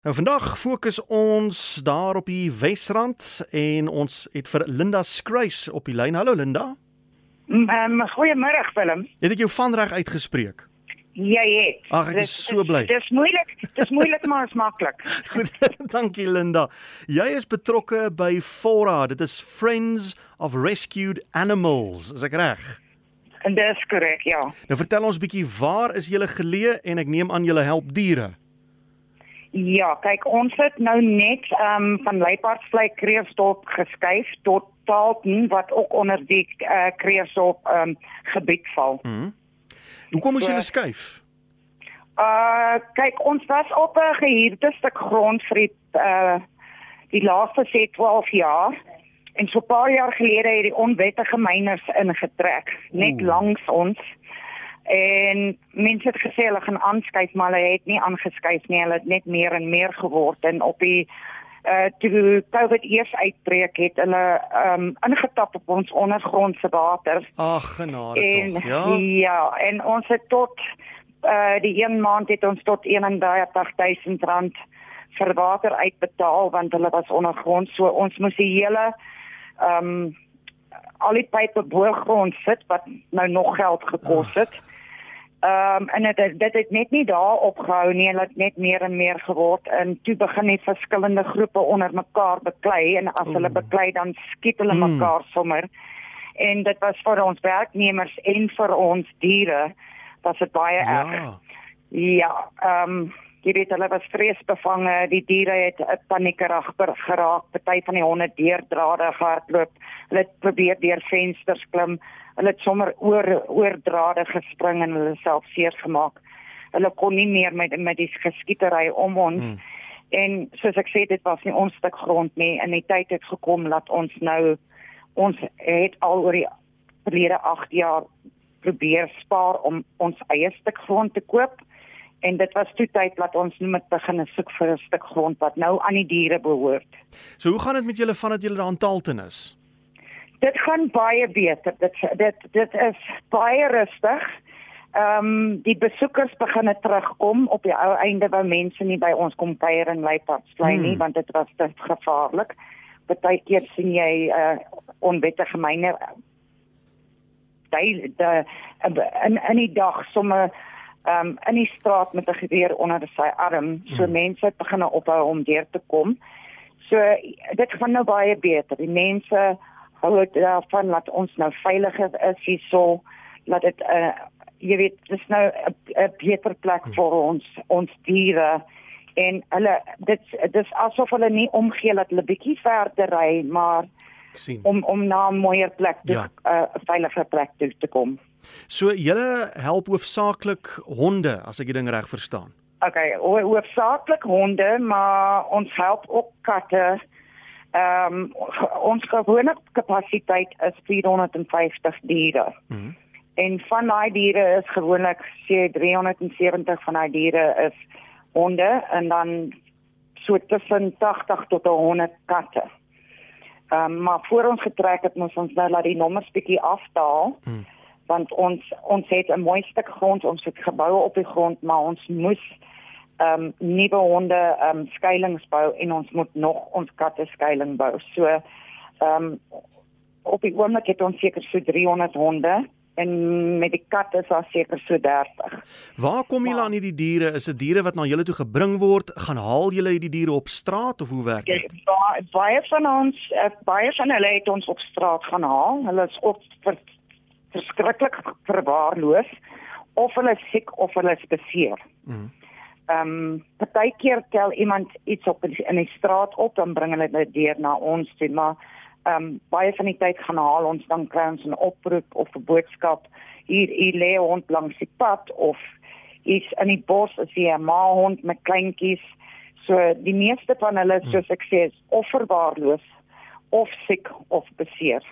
Nou vandag fokus ons daar op die Wesrand en ons het vir Linda Skruis op die lyn. Hallo Linda. Um, Goeiemôre Willem. Het ek jou vanreg uitgespreek? Jy het. Ag, ek is so bly. Dis moeilik. Dis moeilik maar is maklik. Goed, dankie Linda. Jy is betrokke by Fora. Dit is Friends of Rescued Animals. Is ek reg? En dis korrek, ja. Nou vertel ons bietjie waar is julle geleë en ek neem aan julle help diere. Ja, kyk, ons het nou net ehm um, van Leipardsvlei Kreersdorp geskuif tot Taalten wat ook onder die uh, Kreersdorp ehm um, gebied val. Mhm. Mm Hoe kom ons julle skuif? Uh kyk, ons was op 'n gehuurde stuk grond vir die uh die laaste se 12 jaar. En so 'n paar jaar gelede het die onwettige myners ingetrek net Oeh. langs ons. En mense het gesê hulle gaan aanskuif, maar hulle het nie aangeskuif nie. Hulle het net meer en meer geword en op die uh toe COVID eers uitbreek het hulle um ingetap op ons ondergrondse water. Ag genade en, tog, ja. Ja, en ons het tot uh die een maand het ons tot 31000 rand vir water uitbetaal want hulle was ondergrond. So ons moes die hele um al die pype bo grond sit wat nou nog geld gekos het. Ach. Ehm um, en dit dit het net nie daar opgehou nie, dit het net meer en meer geword en toe begin net verskillende groepe onder mekaar beklei en as hulle beklei dan skiet hulle mm. mekaar sommer. En dit was vir ons werknemers en vir ons diere was dit baie ja. erg. Ja, ehm um, jy weet hulle was vreesbevange, die diere het paniekerig geraak, party van die honde deurdrade gehardloop. Hulle het probeer deur vensters klim hulle het sommer oor oor drade gespring en hulle self seer gemaak. Hulle kon nie meer met met die geskietery om ons hmm. en soos ek sê dit was nie ons stuk grond nie en die tyd het gekom dat ons nou ons het al oor die verlede 8 jaar probeer spaar om ons eie stuk grond te koop en dit was toe tyd dat ons nou met begin soek vir 'n stuk grond wat nou aan die diere behoort. So hoe gaan dit met julle vandat julle daar aan Talton is? Dit gaan baie beter. Dit dit dit is baie rustig. Ehm um, die besoekers begin terugkom op die ou einde waar mense nie by ons kom kuier in Leipardsvlei nie hmm. want dit was te gevaarlik. Partykeer sien jy 'n uh, onwettige myne daai die in in die dag somme ehm um, in die straat met 'n geweer onder sy arm. So hmm. mense begin ophou om deur te kom. So dit gaan nou baie beter. Die mense hou dit daarvan dat ons nou veiliger is hierso dat dit 'n uh, jy weet dis nou 'n beter plek hmm. vir ons ons diere en hulle dit dis asof hulle nie omgee dat hulle bietjie verder ry maar sien om om na 'n mooier plek te 'n ja. uh, veiliger plek toe te kom. So julle help hoofsaaklik honde as ek die ding reg verstaan. Okay, hoofsaaklik honde, maar ons help ook katte. Ehm um, ons gewone kapasiteit is 450 diere. Mm -hmm. En van daai diere is gewoonlik sê 370 van daai diere is honde en dan so tussen 80 tot 100 katte. Ehm um, maar voor ons getrek het ons ons nou laat die nommers bietjie afdaal. Mm. Want ons ons het 'n mooi stuk grond, ons het geboue op die grond, maar ons moes ehm um, nuwe honde ehm um, skuilings bou en ons moet nog ons katte skuiling bou. So ehm um, op die oomblik het ons seker so 300 honde en met die katte is daar seker so 30. Waar kom julle aan hierdie diere? Is dit diere wat na julle toe gebring word? Gaan haal julle hierdie diere op straat of hoe werk dit? Baie, baie van ons uh, baie van hulle het ons op straat gaan haal. Hulle is op ver, verskriklik verwaarloos of hulle siek of hulle is beseer. Mm ehm um, partykeer tel iemand iets op in die, in die straat op dan bring hulle dit deur na ons toe maar ehm um, baie van die tyd gaan haal ons dan kry ons 'n oproep of 'n boodskap hier hier lê hond langs die pad of is in die bos as jy 'n ma hond met kleintjies. So die meeste van hulle soos ek sê is of verwaarloos of siek of beseer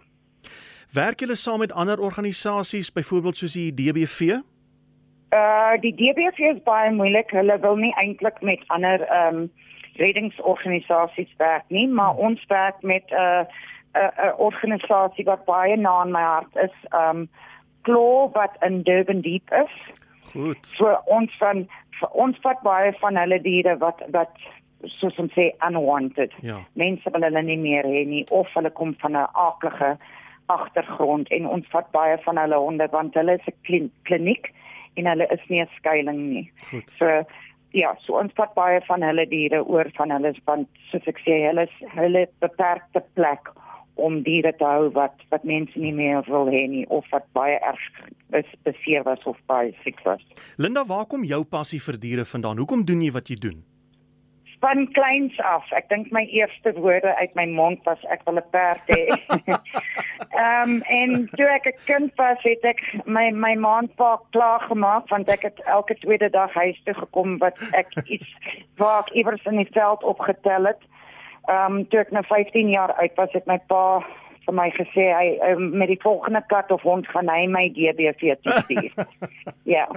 Werk julle saam met ander organisasies byvoorbeeld soos die DBV? Uh die DBV is baie moeilik. Hulle wil nie eintlik met ander ehm um, reddingsorganisasies werk nie, maar hmm. ons werk met 'n uh, 'n uh, uh, organisasie wat baie na aan my hart is. Ehm um, Claw wat in Durban Deep is. Goed. So ons van ons vat baie van hulle diere wat wat soos ons sê unwanted. Ja. Mense wil hulle nie meer hê nie of hulle kom van 'n aaklige agtergrond en ons vat baie van hulle honde want hulle is 'n klin kliniek en hulle is nie 'n skuilings nie. Goed. So ja, so ons vat baie van hulle diere oor van hulle want soos ek sê, hulle is hulle beperkte plek om diere te hou wat wat mense nie meer wil hê nie of wat baie erg is beseer was of baie siek was. Linda, waar kom jou passie vir diere vandaan? Hoekom doen jy wat jy doen? Van kleins af, ek dink my eerste woorde uit my mond was ek wil 'n perd hê. Ehm um, en toe ek 'n kind was, het ek my my ma en pa klaar gemaak want ek het elke tweede dag huis toe gekom wat ek iets waar ek iewers in die veld opgetel het. Ehm um, toe ek nou 15 jaar oud was, het my pa vir my gesê hy um, met die volgende kat of hond gaan hy my DBV toe stuur. ja.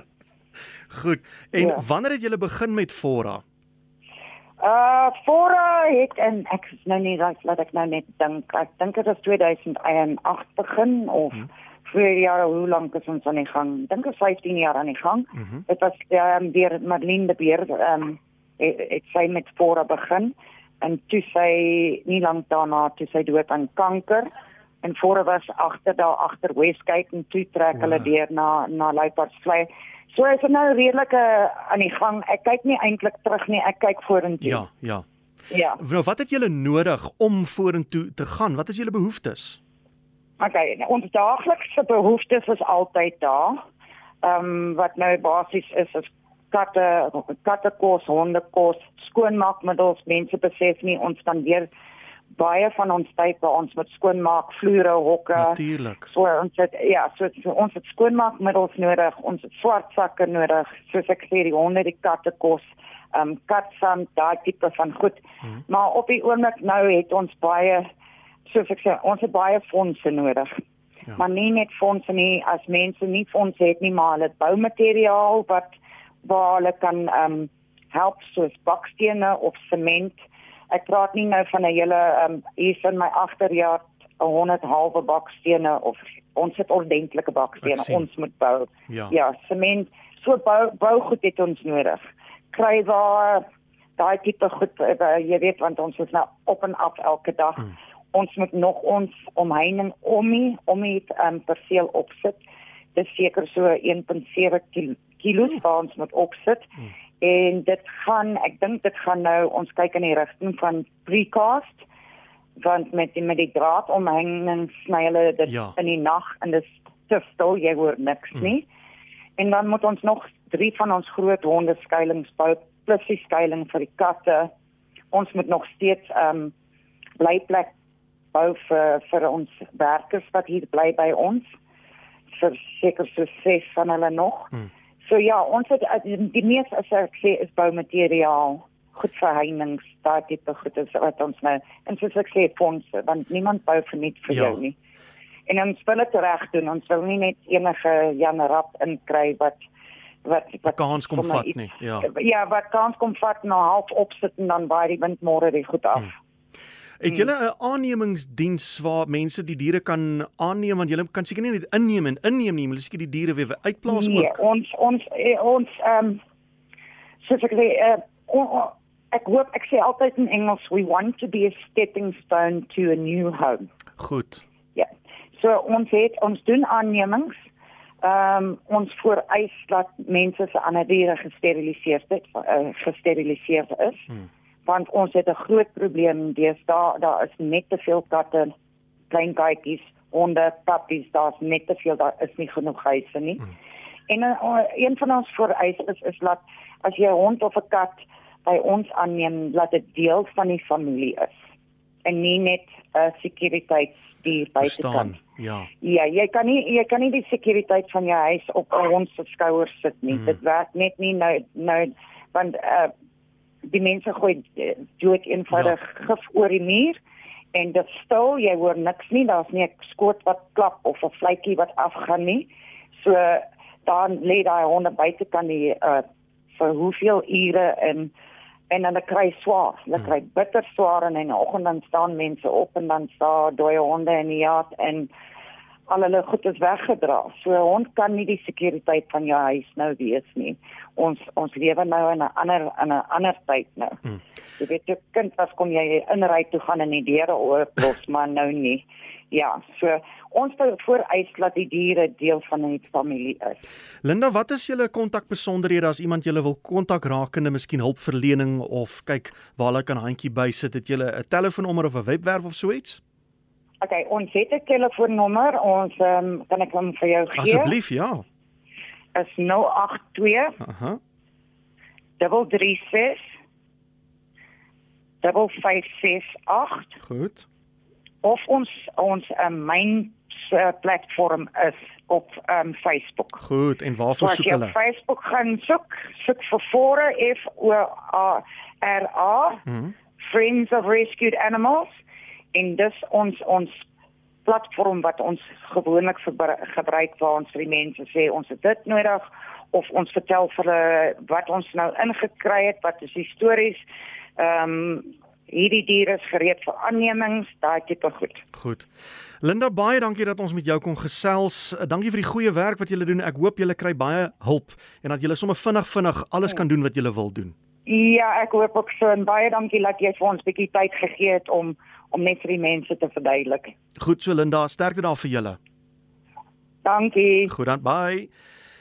Goed. En Ja. wanneer het jy begin met Fora? Uh Fora het en ek is nou nie laat, laat ek nou net dink. Ek dink dit was 2008 begin of Mhm. vir jare hoe lank is ons aan die gang? Dink is 15 jaar aan die gang. Mhm. Dit was ehm um, deur Marlene de Beer ehm um, het, het sy met Fora begin en toe sy nie lank daarna toe sy dood aan kanker en Fora was agter daar agter Westgate en toe trek Wow. hulle deur na na Luiperdvlei. So is dit nou redelik uh, aan die gang. Ek kyk nie eintlik terug nie, ek kyk vorentoe. Ja, ja. Ja. Nou, wat het julle nodig om vorentoe te gaan? Wat is julle behoeftes? Okay, nou, ons daaglikse behoeftes is altyd daar. Ehm um, wat nou basies is is katte, kattekos, hondekos, skoonmaakmiddels. Mense besef nie ons spandeer baie van ons tyd by ons met skoonmaak, vloere, hokke. Natuurlik. So ons het ja, so, so ons het skoonmaakmiddels nodig, ons het swart sakke nodig, soos ek sê die honde, die katte kos, ehm um, katsand, daai tipe van goed. Hmm. Maar op die oomblik nou het ons baie soos ek sê, ons het baie fondse nodig. Ja. Maar nie net fondse nie, as mense nie fondse het nie, maar hulle boumateriaal wat waar hulle kan ehm um, help soos bakstene of sement. Ek praat nie nou van 'n hele ehm um, hier in my agterjaar 'n 100 halwe bakstene of ons het ordentlike bakstene ons moet bou. Ja. Ja, sement, so bou bougoed het ons nodig. Krywaar, daai tipe goed, uh, jy weet want ons is nou op en af elke dag. Mm. Ons moet nog ons omheining ommie, ommie um, perseel opsit. Dit is seker so 1.7 kil kilos waar ons moet opsit. Mm. En dit gaan, ek dink dit gaan nou ons kyk in die rigting van precast want met die met die draadomheining sny hulle dit Ja. in die nag en dit is te stil, jy hoor niks Mm. nie. En dan moet ons nog drie van ons groot honde skuilings bou plus die skuiling vir die katte. Ons moet nog steeds ehm um, blyplek bou vir vir ons werkers wat hier bly by ons. Vir seker so ses van hulle nog. Hmm. So ja, ons het uh, die, meeste as ek sê is boumateriaal, goed vir heininge, daai tipe goed is wat ons nou en soos ek sê fondse, want niemand bou vir net vir Ja. jou nie. En ons wil dit reg doen. Ons wil nie net enige Jan Rap inkry wat wat wat Kans kom vat nie. Ja. Ja, wat kans kom vat na half opsit en dan baie die wind môre die goed af. Hmm. Het julle 'n aannemingsdiens waar mense die diere kan aanneem want julle kan seker nie net inneem en inneem nie, maar julle seker die diere weer uitplaas nee, ook. ons ons eh, ons ehm um, soos ek sê uh, on, ek hoop ek sê altyd in Engels we want to be a stepping stone to a new home. Goed. Ja. So ons het ons doen aannemings. Ehm um, ons vereis dat mense se ander diere gesteriliseer het, uh, gesteriliseer is. Hmm. Want ons het 'n groot probleem deesdae, daar is net te veel katte, klein katjies, honde, pappies, daar's net te veel, daar is nie genoeg huise nie. Hmm. En uh, een van ons vereistes is dat as jy 'n hond of 'n kat by ons aanneem, laat dit deel van die familie is en nie net 'n uh, sekuriteitsdier buitekant. Ja. Ja, jy kan nie jy kan nie die sekuriteit van jou huis op 'n hond se skouers sit nie. Mhm. Dit werk net nie nou nou want uh die mense gooi eh, dood eenvoudig ja. gif oor die muur en dit stil, jy hoor niks nie, daar's nie 'n skoot wat klap of 'n vletjie wat afgaan nie. So dan lê daai honde buite kan die uh vir hoeveel ure en en dan kry swaar. Hulle Hmm. kry bitter swaar en in die oggend dan staan mense op en dan staan dooie honde in die jaard en al hulle goed is weggedra. So 'n hond kan nie die sekuriteit van jou huis nou wees nie. Ons ons lewe nou in 'n ander in 'n ander tyd nou. Hmm. Jy weet jou kind as kom jy inry toe gaan en die deure ooplos, maar nou nie. Ja, so ons wil vooreis dat die diere deel van 'n familie is. Linda, wat is julle kontakbesonderhede as iemand julle wil kontak rakende, miskien hulpverlening of kyk waar hulle kan handjie bysit, het julle 'n telefoonnommer of 'n webwerf of so iets? OK, ons het 'n telefoonnommer. Ons ehm um, kan ek hom vir jou gee? Asseblief, ja. Is 082 Aha. 336 5568 Goed. of ons ons um, myn uh, platform is op um, Facebook. Goed, en waarvoor So as soek jy op hulle? Facebook gaan soek, soek vir Fora F O A R A Mhm. Friends of Rescued Animals en dis ons ons platform wat ons gewoonlik gebruik waar ons vir die mense sê ons het dit nodig of ons vertel vir hulle wat ons nou ingekry het, wat is die stories. Ehm um, hierdie diere is gereed vir aannemings, daai tipe goed. Goed. Linda, baie dankie dat ons met jou kon gesels. Dankie vir die goeie werk wat julle doen. Ek hoop julle kry baie hulp en dat julle sommer vinnig vinnig alles kan doen wat julle wil doen. Ja, ek hoop ook so en baie dankie dat jy vir ons 'n bietjie tyd gegee het om om net vir die mense te verduidelik. Goed so Linda, sterkte daar vir julle. Dankie. Goed dan, bye.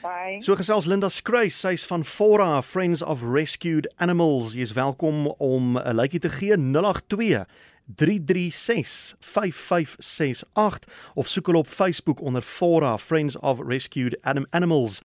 Bye. So gesels Linda Skruis, sy's van Fora Friends of Rescued Animals. Jy is welkom om 'n lykie te gee 082 336 5568 of soek hulle op Facebook onder Fora Friends of Rescued Anim Animals.